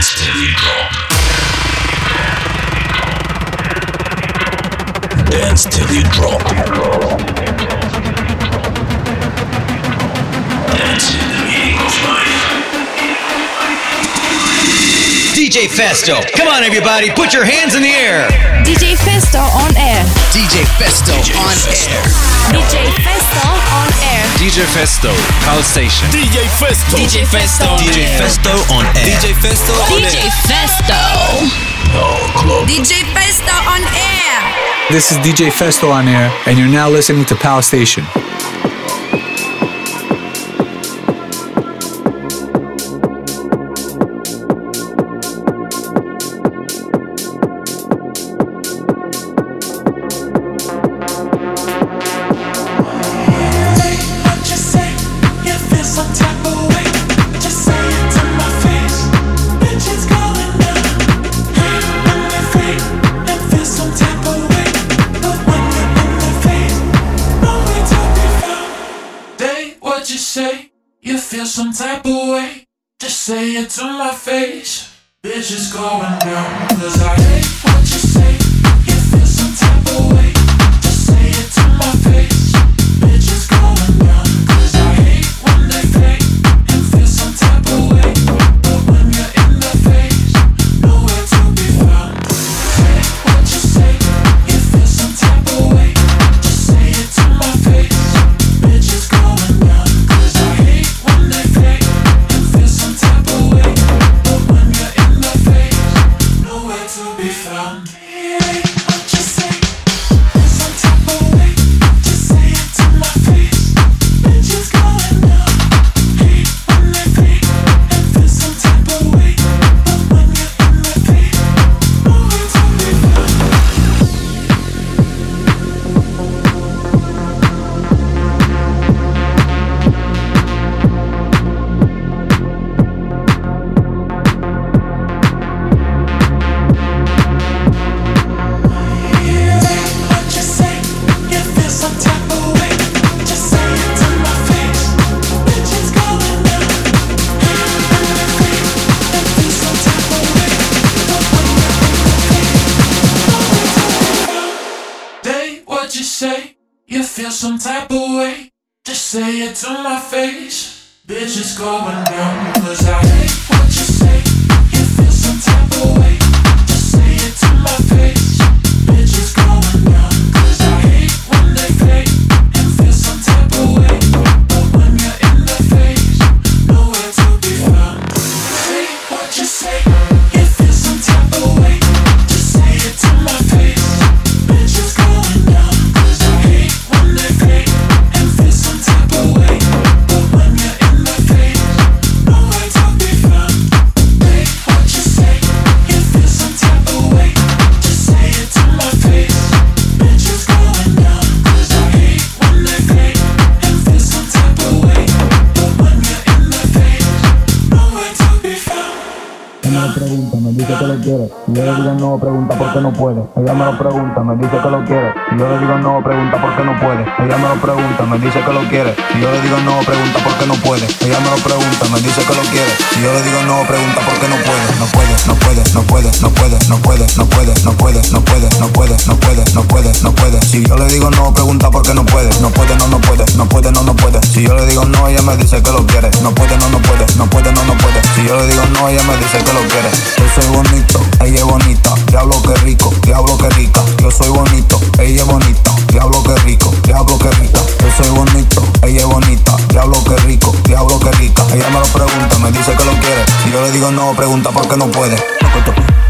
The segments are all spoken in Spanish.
Dance till you drop. Dance till you drop. Dance in the meaning DJ Festo. Come on, everybody, put your hands in the air. DJ Festo on air. DJ Festo on air. DJ Festo on air. DJ Festo, Pulse Station. DJ Festo. DJ Festo DJ. Festo on air. DJ Festo on DJ air. Festo. DJ Festo on air. This is DJ Festo on air, and you're now listening to Pal Station. No puede, no puede, no puede, no puede, no puede, no puede. Si yo le digo no, pregunta por qué no puede. No puede, no, no puede, no puede, no, no puede. Si yo le digo no, ella me dice que lo quiere. No puede, no, no puede, no puede, no, no puede. Si yo le digo no, ella me dice que lo quiere. Yo soy bonito, ella es bonita. Diablo que rico, diablo que rica. Yo soy bonito, ella es bonita. Diablo que rico, diablo que rica. Yo soy bonito, ella es bonita. Diablo que rico, diablo que rica. Ella me lo pregunta, me dice que lo quiere. Si yo le digo no, pregunta por qué no puede.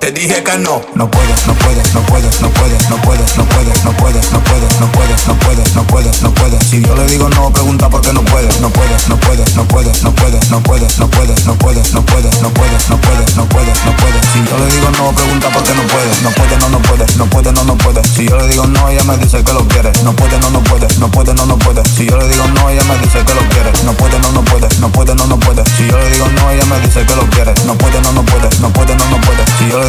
Te dije que no. No puedes, no puedes, no puedes, no puedes, no puedes, no puedes, no puedes, no puedes, no puedes, no puedes, no puedes, no puedes. Si yo le digo no, pregunta por qué no puedes, no puedes, no puedes, no puedes, no puedes, no puedes, no puedes, no puedes, no puedes, no puedes, no puedes, no puedes, no puedes. Si yo le digo no, pregunta por qué no puedes, no puede, no, no puede, no puede, no, no puede. Si yo le digo no, ella me dice que lo quiere, no puede, no, no puede, no puede, no, no puede. Si yo le digo no, ella me dice que lo quiere, no puede, no, no puede, no puede, no, no puede. Si yo le digo no, ella me dice que lo quiere, no puede, no, no puede, no puede, no, no puede. Si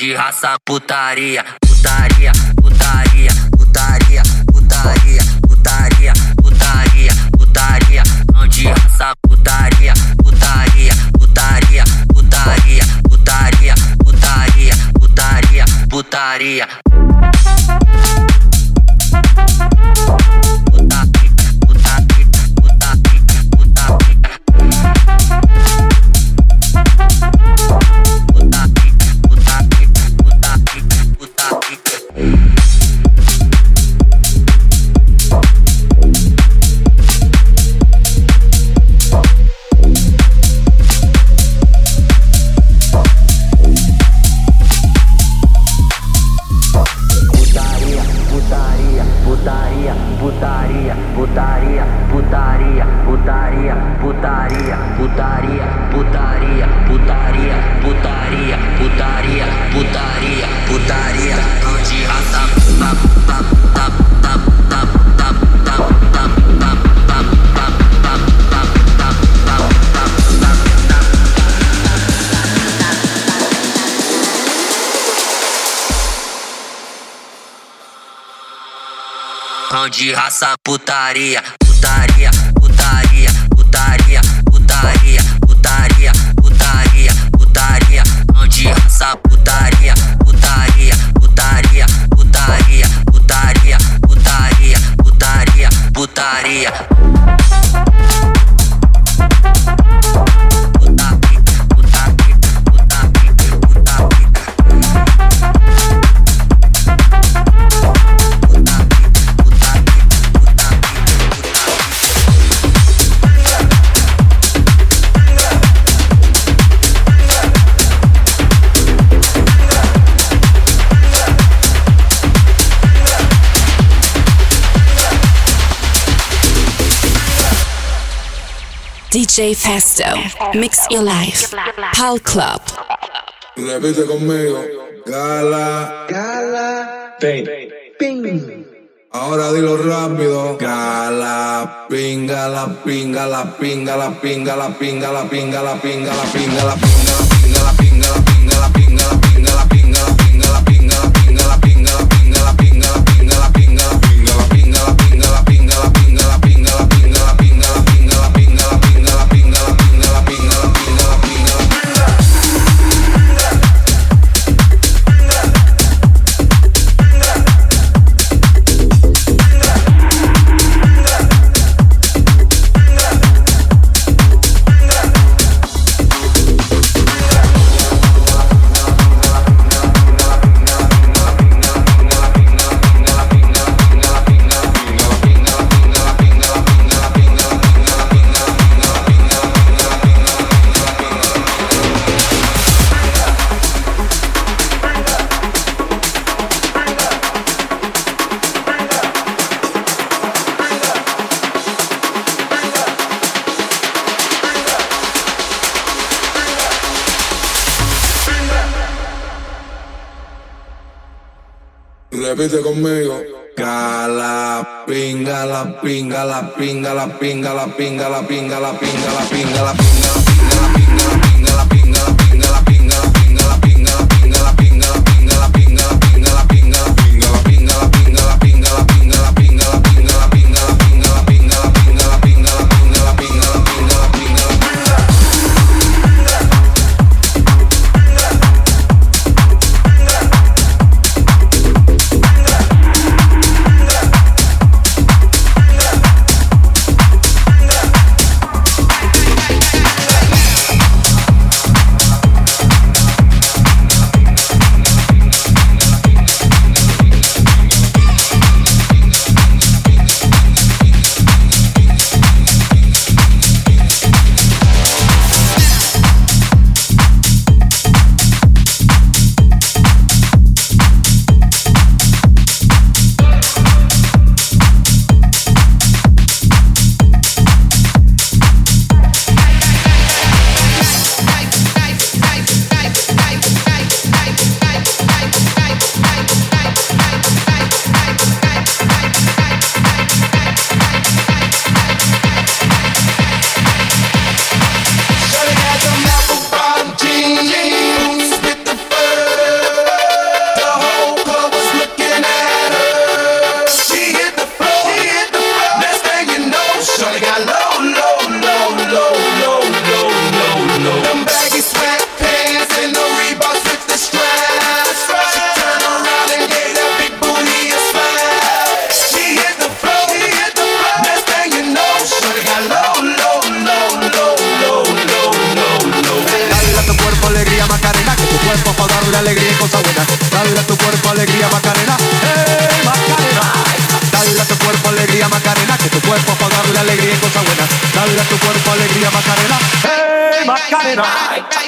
de raça, putaria, putaria, putaria, putaria, putaria, Pão de raça, putaria, putaria, putaria, putaria, DJ Festo. Mix your life. Pal Club. Repite conmigo. Gala. Gala. Ping. Ping. Ahora dilo rápido. Gala. Pinga la pinga la pinga la pinga la pinga la pinga la pinga la pinga la pinga repite conmigo. Cala, pinga, la pinga, la pinga, la pinga, la pinga, la pinga, la pinga, la pinga, la pinga. got love. I,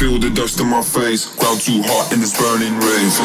Feel the dust in my face, Ground too hot in this burning rave.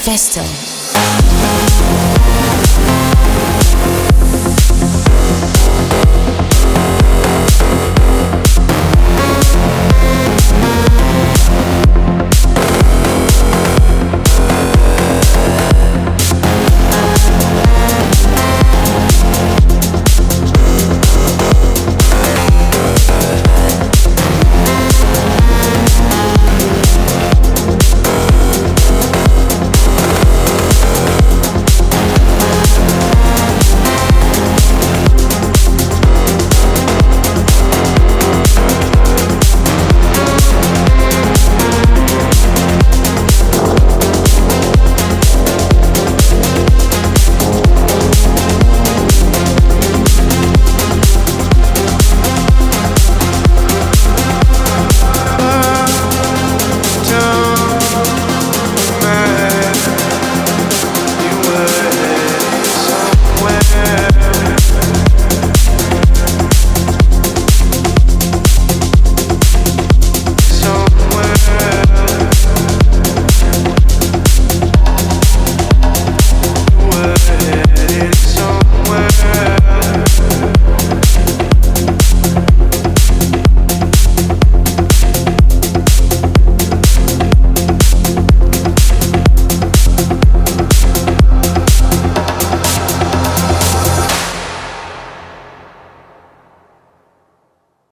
DJ Festo.